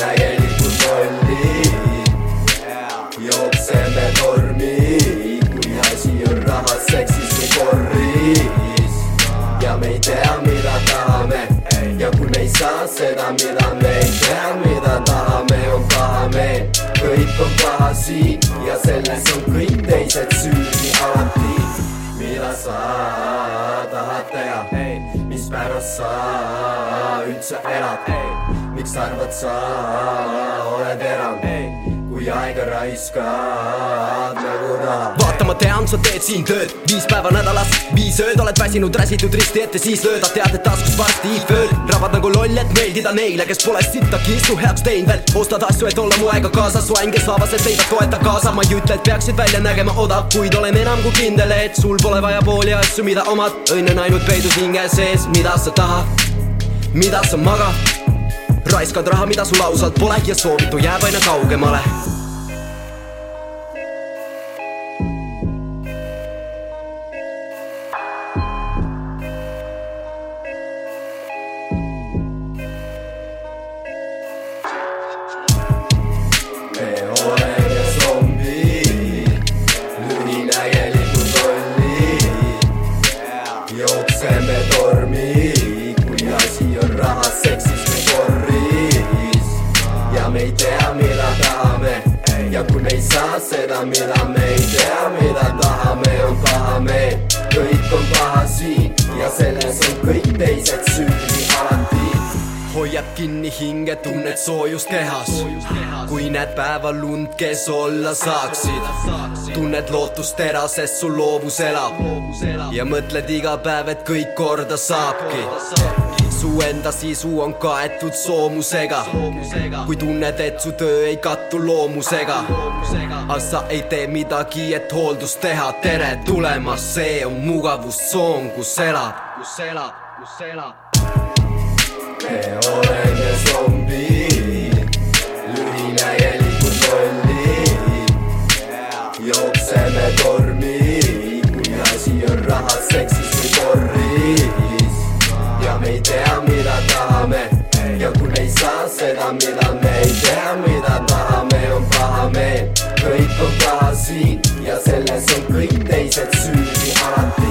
nägelikus rolli jookseme tormi, kui asi on rahas, seksis või korris. Ja me ei tea, mida tahame. Ja kui me ei saa seda, mida me ei tea, mida tahame, on paha meel kõik on paha siin ja selles on kõik teised süüdi alati. Mida sa tahad teha, mispärast sa üldse elad? Miks arvad sa oled erand kui aega raiskad nagu raha vaata, ma tean, sa teed siin tööd viis päeva nädalas, viis ööd oled väsinud, räsitud risti ette, siis lööd, tead, et taskus varsti fööd. rabad nagu loll, et meeldida neile, kes pole sittagi su heaks teinud veel. ostad asju, et olla mu aega kaasas, su äng, kes laabas, et leida toeta kaasa. ma ei ütle, et peaksid välja nägema odav, kuid olen enam kui kindel, et sul pole vaja pooli asju, mida omad. õnn on ainult peidus hinge sees, mida sa tahad, mida sa magad raiskad raha, mida sul ausalt pole ja soovitu jääb aina kaugemale. Jookseme tormi, kui asi on rahas, seksis me korris ja me ei tea, mida tahame ja kui me ei saa seda, mida me ei tea, mida tahame, on pahameel. kõik on paha siin ja selles on kõik teised süüdi hoiab kinni hinge, tunned soojust kehas. kui näed päeval und, kes olla saaksid. tunned lootust terases, sul loovus elab. ja mõtled iga päev, et kõik korda saabki. su enda sisu on kaetud soomusega. kui tunned, et su töö ei kattu loomusega. aga sa ei tee midagi, et hooldust teha. tere tulemast, see on mugavustsoon, kus elad, kus elad, kus elad ei tea, mida tahame, on pahameel, kõik on paha siin ja selles on kõik teised süüdi alati.